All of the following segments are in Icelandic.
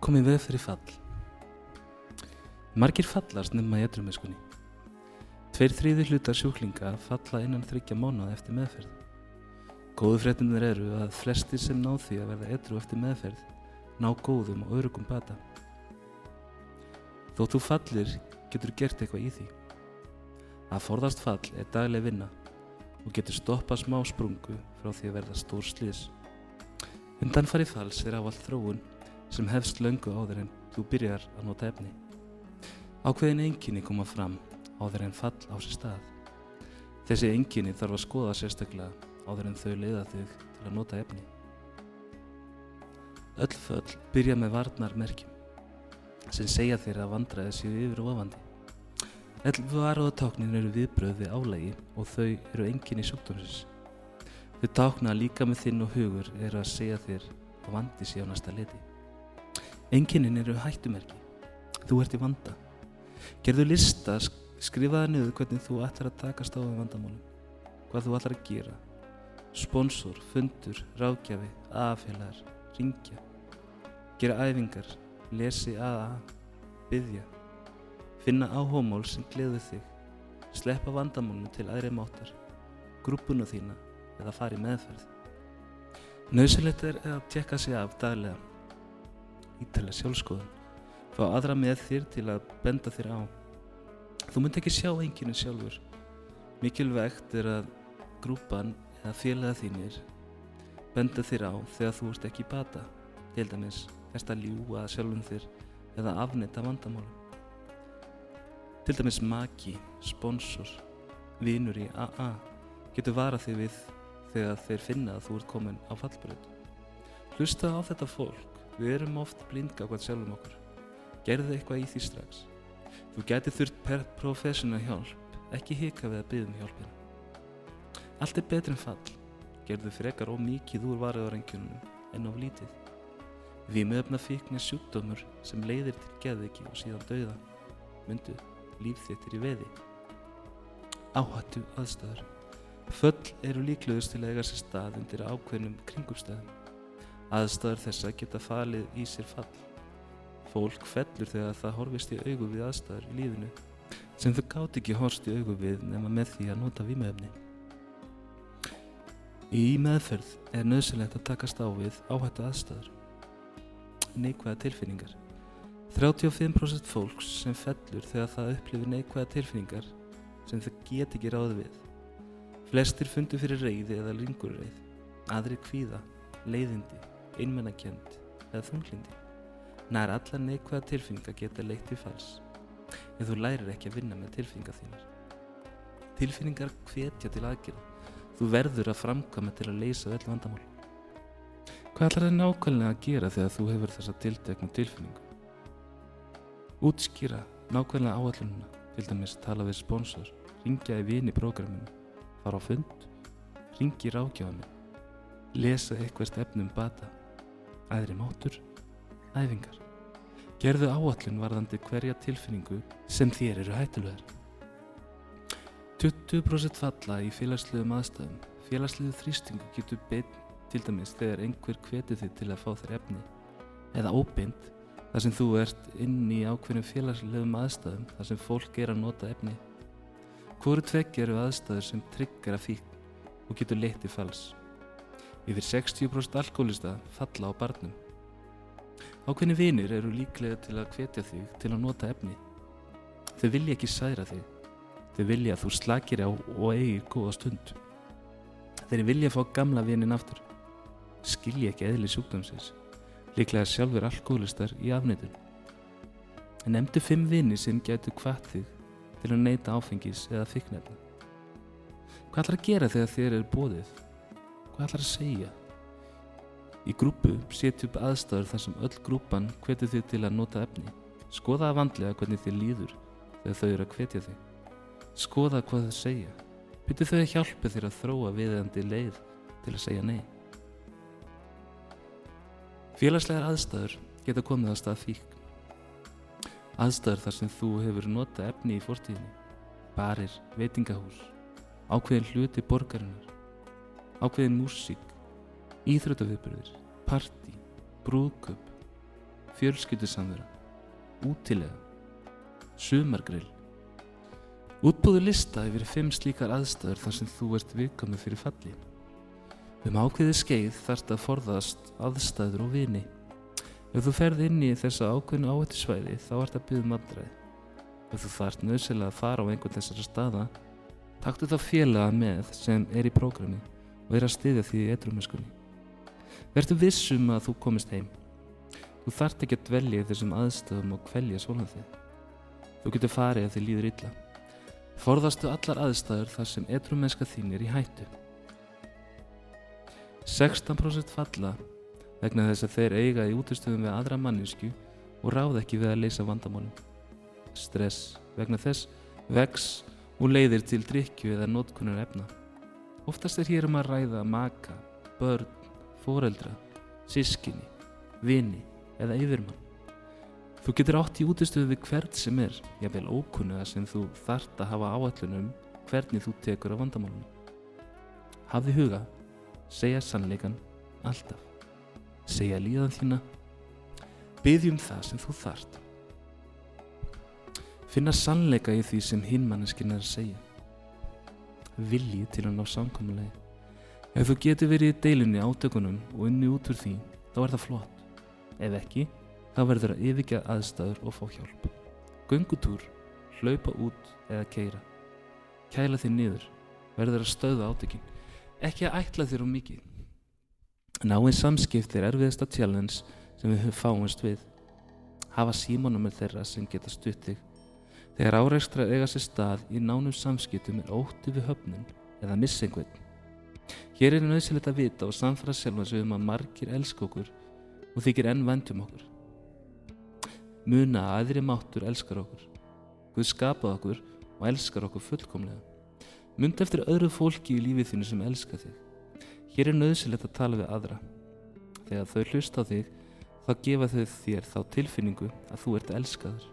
komið veð fyrir fall. Margir fallast nema í edrumiskunni. Tveir þrýði hlutar sjúklinga falla innan þryggja mánuða eftir meðferð. Góðu fréttinir eru að flestir sem ná því að verða edru eftir meðferð ná góðum og örugum bata. Þó þú fallir getur gert eitthvað í því. Að forðast fall er dagleg vinna og getur stoppað smá sprungu frá því að verða stór slís. Undanfari falls er ávall þróun sem hefst löngu áður en þú byrjar að nota efni. Ákveðin enginni koma fram áður en fall á sér stað. Þessi enginni þarf að skoða sérstaklega áður en þau leiða þig til að nota efni. Öll föll byrja með varnarmerkjum sem segja þér að vandraði séu yfir og ofandi. Öll varuðatáknin eru viðbröð við álægi og þau eru enginni sjúkdómsins. Þau tákna líka með þinn og hugur eru að segja þér að vandi sé á næsta leti. Enginnin eru hættumerki. Þú ert í vanda. Gerðu lista, skrifaði niður hvernig þú ætlar að takast á um vandamálum. Hvað þú ætlar að gera. Sponsor, fundur, rákjafi, aðfélagar, ringja. Gera æfingar, lesi aða, byggja. Finna áhómál sem gleður þig. Sleppa vandamálum til aðri máttar. Grúpuna þína eða fara í meðferð. Nauðsynlegt er að tjekka sig af daglega. Ítala sjálfskoðun. Fá aðra með þér til að benda þér á. Þú mynd ekki sjá enginu sjálfur. Mikilvægt er að grúpan eða félaga þínir benda þér á þegar þú ert ekki í bata. Til dæmis, erst að ljúa sjálfum þér eða afnita vandamálum. Til dæmis maki, sponsor, vinur í AA getur varað þig við þegar þeir finna að þú ert komin á fallbröð. Hlusta á þetta fólk, við erum oft blindga hvað sjálfum okkur. Gerðu eitthvað í því strax. Þú geti þurft professional hjálp, ekki hika við að byggja um hjálpina. Allt er betri en fall. Gerðu frekar og mikið úr varðarengjunum en of lítið. Við möfna fíkna sjúkdómur sem leiðir til geðviki og síðan dauða. Myndu, líf þitt er í veði. Áhættu aðstæður. Föll eru líklegust til að eiga sér stað undir ákveðnum kringumstæðum. Aðstæður þessa geta falið í sér fall. Fólk fellur þegar það horfist í augu við aðstæður í lífinu sem þau gátt ekki horfst í augu við nema með því að nota vímöfni. Í meðferð er nöðsynlegt að takast á við áhættu aðstæður. Neikvæða tilfinningar. 35% fólks sem fellur þegar það upplifir neikvæða tilfinningar sem þau get ekki ráði við. Flestir fundu fyrir reyði eða lingurreið, aðri kvíða, leiðindi, einmennakjönd eða þunglindi. Nær allar neikvæða tilfinninga geta leitt til fals, en þú lærir ekki að vinna með tilfinningar þínar. Tilfinningar hvetja til aðgerða, þú verður að framkvæma til að leysa öll vandamál. Hvað ætlar það nákvæmlega að gera þegar þú hefur þessa tilteknu tilfinningu? Útskýra nákvæmlega áallununa, til dæmis tala við sponsor, ringja í vini prógraminu, fara á fund, ringi rákjáðan lesa eitthvað stefnum bata, æðri mátur, æfingar. Gerðu áallun varðandi hverja tilfinningu sem þér eru hættulegar. 20% falla í félagslegum aðstæðum. Félagslegu þrýstingu getur beint til dæmis þegar einhver hvetur þig til að fá þér efni eða óbind þar sem þú ert inn í ákveðnum félagslegum aðstæðum þar sem fólk er að nota efni. Hvoru tveggi eru aðstæður sem tryggar að fík og getur leitt í fals. Yfir 60% alkoholista falla á barnum. Ákveðni vinir eru líklega til að hvetja þig til að nota efni. Þau vilja ekki særa þig. Þau vilja að þú slakir á og eigir góða stund. Þeir vilja fá gamla vinin aftur. Skilja ekki eðli sjúkdómsins. Líklega sjálfur alkoholistar í afnætun. En nefndu fimm vini sem gætu hvað þig til að neyta áfengis eða fikknefna. Hvað ætlar að gera þegar þér er bóðið? Hvað ætlar að segja? Í grúpu setju upp aðstæður þar sem öll grúpan hvetur þig til að nota efni. Skoða að vandlega hvernig þið líður þegar þau eru að hvetja þig. Skoða hvað þau segja. Byrju þau að hjálpa þér að þróa viðeigandi leið til að segja nei. Félagslegar aðstæður geta komið að stað fík. Aðstæður þar sem þú hefur nota efni í fortíðinni. Barir, veitingahús, ákveðin hluti borgarinnar, ákveðin músík, íþrjótaviðbyrðir, parti, brúðköp, fjölskyttusamvera, útilega, sumargrill. Útbúðu lista yfir fimm slíkar aðstæður þar sem þú ert viðkomið fyrir falli. Um ákveði skeið þarft að forðast aðstæður og vini. Ef þú ferð inn í þessa ákveðinu áhættu svæði þá ert að byggja um andræði. Ef þú þarft nöðsynlega að fara á einhvern þessara staða, taktu þá félaga með sem er í prógrami og er að styðja því í eitrumiskunni. Vertu vissum að þú komist heim. Þú þart ekki að dvelja í þessum aðstöðum og kvelja svona þig. Þú getur farið ef þið líður illa. Forðastu allar aðstæður þar sem eitrumenska þín er í hættu. 16% falla vegna þess að þeir eiga í útustöðum við aðra manninsku og ráð ekki við að leysa vandamálum. Stress vegna þess vex og leiðir til drikju eða nótkunnur efna. Oftast er hér um að ræða maka, börn, foreldra, sískinni, vini eða yfirmann. Þú getur átt í útistöðu við hvert sem er, jável ókunnuða sem þú þart að hafa áallunum hvernig þú tekur á vandamálunum. Hafði huga, segja sannleikan alltaf. Segja líðan þína, byggjum það sem þú þart. Finna sannleika í því sem hinmanneskinn er að segja. Vilji til að ná samkommulegi. Ef þú getur verið í deilinni átökunum og unni út úr því, þá er það flott. Ef ekki, þá verður að yfirgeða aðstæður og fá hjálp. Göngutúr, hlaupa út eða keira. Kæla þig niður, verður að stöða átökin. Ekki að ætla þér um mikið. Náinn samskipt er erfiðasta challenge sem við höfum fáumst við. Hafa símanumir þeirra sem geta stutt þig. Þegar áreikstra eiga sér stað í nánum samskiptum er ótti við höfnum eða missa einhvern. Hér er nöðsilegt að vita og samfara sjálfa sig um að margir elska okkur og þykir enn vendum okkur. Muna að aðri máttur elskar okkur. Guð skapað okkur og elskar okkur fullkomlega. Munda eftir öðru fólki í lífið þínu sem elska þig. Hér er nöðsilegt að tala við aðra. Þegar þau hlusta á þig, þá gefa þau þér þá tilfinningu að þú ert elskaður.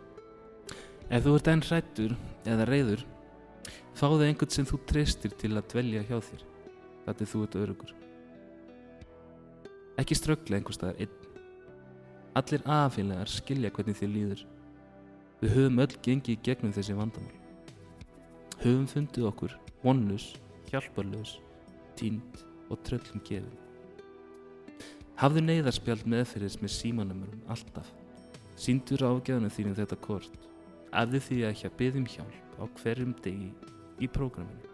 Ef þú ert enn hrættur eða reyður, fáðu einhvern sem þú treystir til að dvelja hjá þér hvernig þú ert örugur. Ekki ströggla einhver staðar einn. Allir aðfélagar skilja hvernig þið líður. Við höfum öll gengið gegnum þessi vandamál. Höfum fundið okkur, vonlus, hjálparlaus, tínt og tröllum gefin. Hafðu neyðarspjald meðferðis með símanumurum alltaf. Sýndur ágæðinu þínum þetta kort. Afði því ekki að byggðum hjálp á hverjum degi í prógraminu.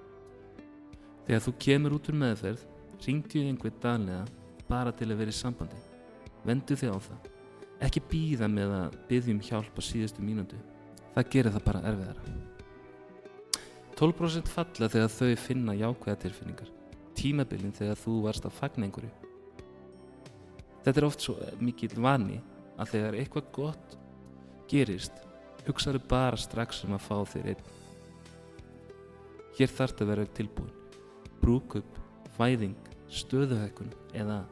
Þegar þú kemur út úr meðferð, ringdu ég einhvern daglega bara til að vera í sambandi. Vendu þig á það. Ekki býða með að byggjum hjálp á síðustu mínútu. Það gerir það bara erfiðara. 12% falla þegar þau finna jákvæða tilfinningar. Tímabilin þegar þú varst að fagna einhverju. Þetta er oft svo mikil vani að þegar eitthvað gott gerist, hugsaðu bara strax um að fá þér einn. Hér þarf þetta að vera tilbúin brúkup, fæðing, stöðuhækkun eða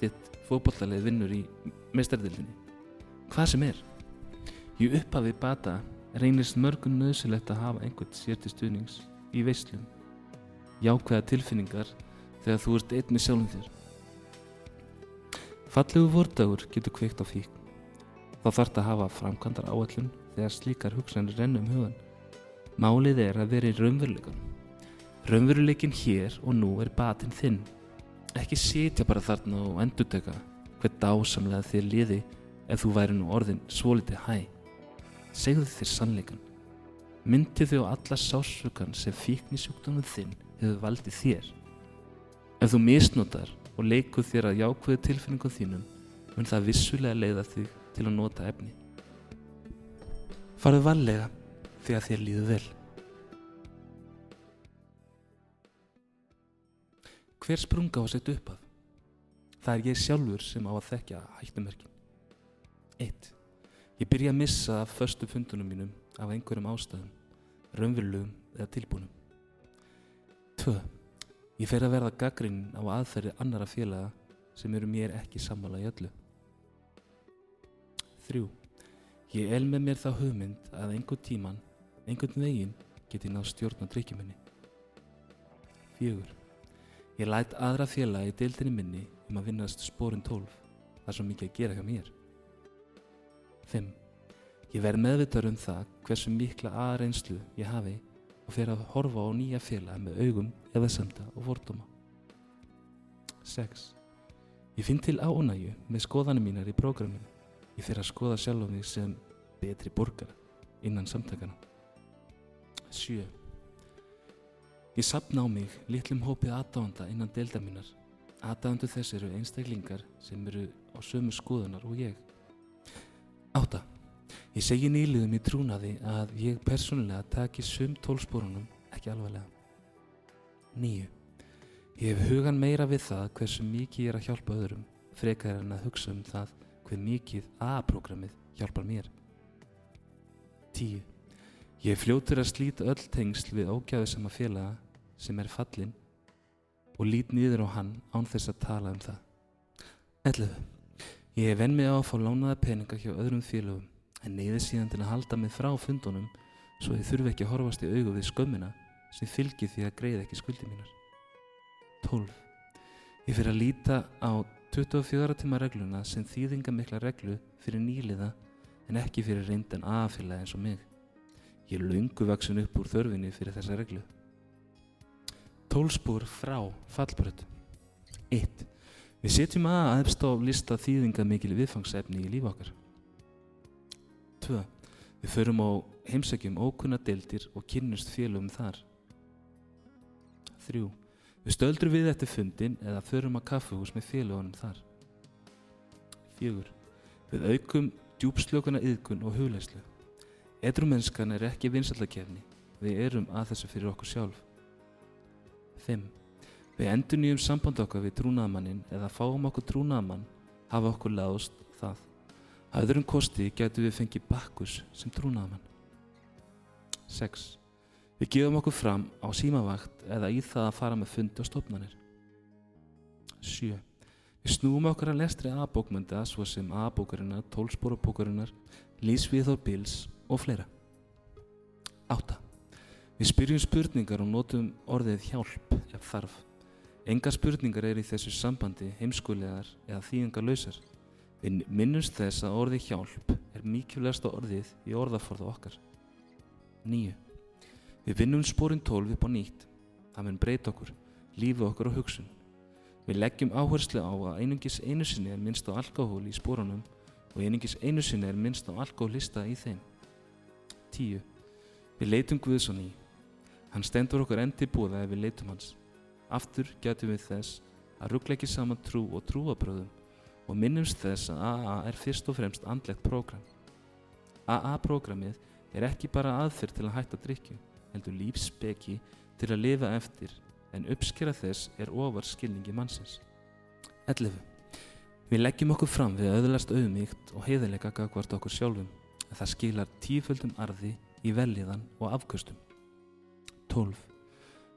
þitt fókballalið vinnur í meistardildinni. Hvað sem er. Í upphafi bata reynist mörgum nöðsilegt að hafa einhvern sér til stuðnings í veislum. Jákvæða tilfinningar þegar þú ert einn með sjálfum þér. Fallegu vordagur getur kveikt á fík. Þá þarf þetta að hafa framkvæmdar áallun þegar slíkar hugsanir rennum hugan. Málið er að vera í raunveruleikanum. Raunveruleikin hér og nú er batinn þinn. Ekki sitja bara þarna og endurteka hver dásamlega þér liði ef þú væri nú orðin svo litið hæ. Segðu þér sannleikan. Myndi þau á alla sásökan sem fíknisjúkdómið þinn hefur valdið þér. Ef þú misnotar og leikuð þér að jákvæðu tilfinningum þínum mun það vissulega leiða þig til að nota efni. Farðu vallega þegar þér líður vel. Hver sprunga á að setja upp af? Það er ég sjálfur sem á að þekkja hættumerkin. 1. Ég byrja að missa af förstu fundunum mínum af einhverjum ástæðum, raunverulegum eða tilbúnum. 2. Ég fer að verða gaggrinn á aðferði annara félaga sem eru mér ekki sammála í öllu. 3. Ég el með mér þá hugmynd að einhvern tíman, einhvern veginn geti náð stjórn á drikkjuminni. 4. Ég læt aðra félaga í deildinni minni um að vinnast spórin 12. Það er svo mikið að gera hjá mér. 5. Ég verð meðvitað um það hversu mikla aðreinslu ég hafi og fer að horfa á nýja félag með augum eða semta og fordóma. 6. Ég finn til ánægju með skoðanum mínar í prógraminu. Ég fer að skoða sjálf á mig sem betri borgar innan samtakana. 7. Ég sapna á mig litlum hópið aðdáðanda innan delda mínar. Aðdáðandu þess eru einstaklingar sem eru á sömu skoðunar og ég. 8. Ég segi nýliðum í trúnaði að ég persónulega taki sum tólsporunum ekki alvarlega. 9. Ég hef hugan meira við það hversu mikið ég er að hjálpa öðrum frekar en að hugsa um það hver mikið A-programmið hjálpar mér. 10. Ég fljótur að slíta öll tengsl við ógjáðu sama félaga sem er fallin og lít nýður á hann án þess að tala um það. 11. Ég venn mig á að fá lánaða peninga hjá öðrum félagum en neyði síðan til að halda mig frá fundunum svo þið þurfi ekki að horfast í augu við skömmina sem fylgir því að greiða ekki skuldi mínar. 12. Ég fyrir að líta á 24 tíma regluna sem þýðinga mikla reglu fyrir nýliða en ekki fyrir reyndan aðfélag eins og mig. Ég laungu vaksin upp úr þörfinni fyrir þessa reglu. 12 spór frá fallbröð. 1. Við setjum að aðeins á lista þýðinga mikil viðfangsefni í líf okkar. 2. Við förum á heimsækjum ókunna deildir og kynnust félögum þar. 3. Við stöldrum við eftir fundin eða förum á kaffehús með félögunum þar. 4. Við aukum djúpslökunna yðkun og hugleislu. Edrumennskan er ekki vinsallakefni. Við erum að þessu fyrir okkur sjálf. 5. Við endur nýjum samband okkar við trúnaðamannin eða fáum okkur trúnaðamann hafa okkur láðust það. Að öðrum kosti getur við fengið bakkus sem trúnaðamann. 6. Við gefum okkur fram á símavakt eða í það að fara með fundi og stofnanir. 7. Við snúum okkar að lestri A-bókmynda svo sem A-bókarinnar, tólsporabókarinnar, lísviðþór bíls og fleira. 8. Við spyrjum spurningar og notum orðið hjálp ef þarf. Enga spurningar er í þessu sambandi heimskulegar eða þýðingar lausar. Við minnumst þess að orðið hjálp er mikilvægasta orðið í orðaforða okkar. 9. Við vinnum spórin 12 upp á nýtt. Það mun breyta okkur, lífi okkur og hugsun. Við leggjum áherslu á að einungis einu sinni er minnst á alkohól í spórunum og einungis einu sinni er minnst á alkohólista í þeim. 10. Við leitum Guðs og ný. Hann stendur okkur endi búða ef við leitum hans. Aftur getum við þess að ruggla ekki saman trú og trúabröðum og minnumst þess að AA er fyrst og fremst andlegt prógram. AA-prógramið er ekki bara aðfyrr til að hætta drikju, heldur lífsbeki til að lifa eftir en uppskera þess er ofar skilningi mannsins. 11. Við leggjum okkur fram við auðlast auðmíkt og heiðilega gagvart okkur sjálfum að það skilar tíföldum arði í velliðan og afkvöstum. 12.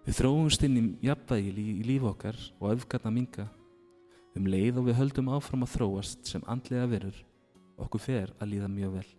Við þróumst inn í jafnvægi í líf okkar og öfgatna minga Um leið og við höldum áfram að þróast sem andlega verur, okkur fer að líða mjög vel.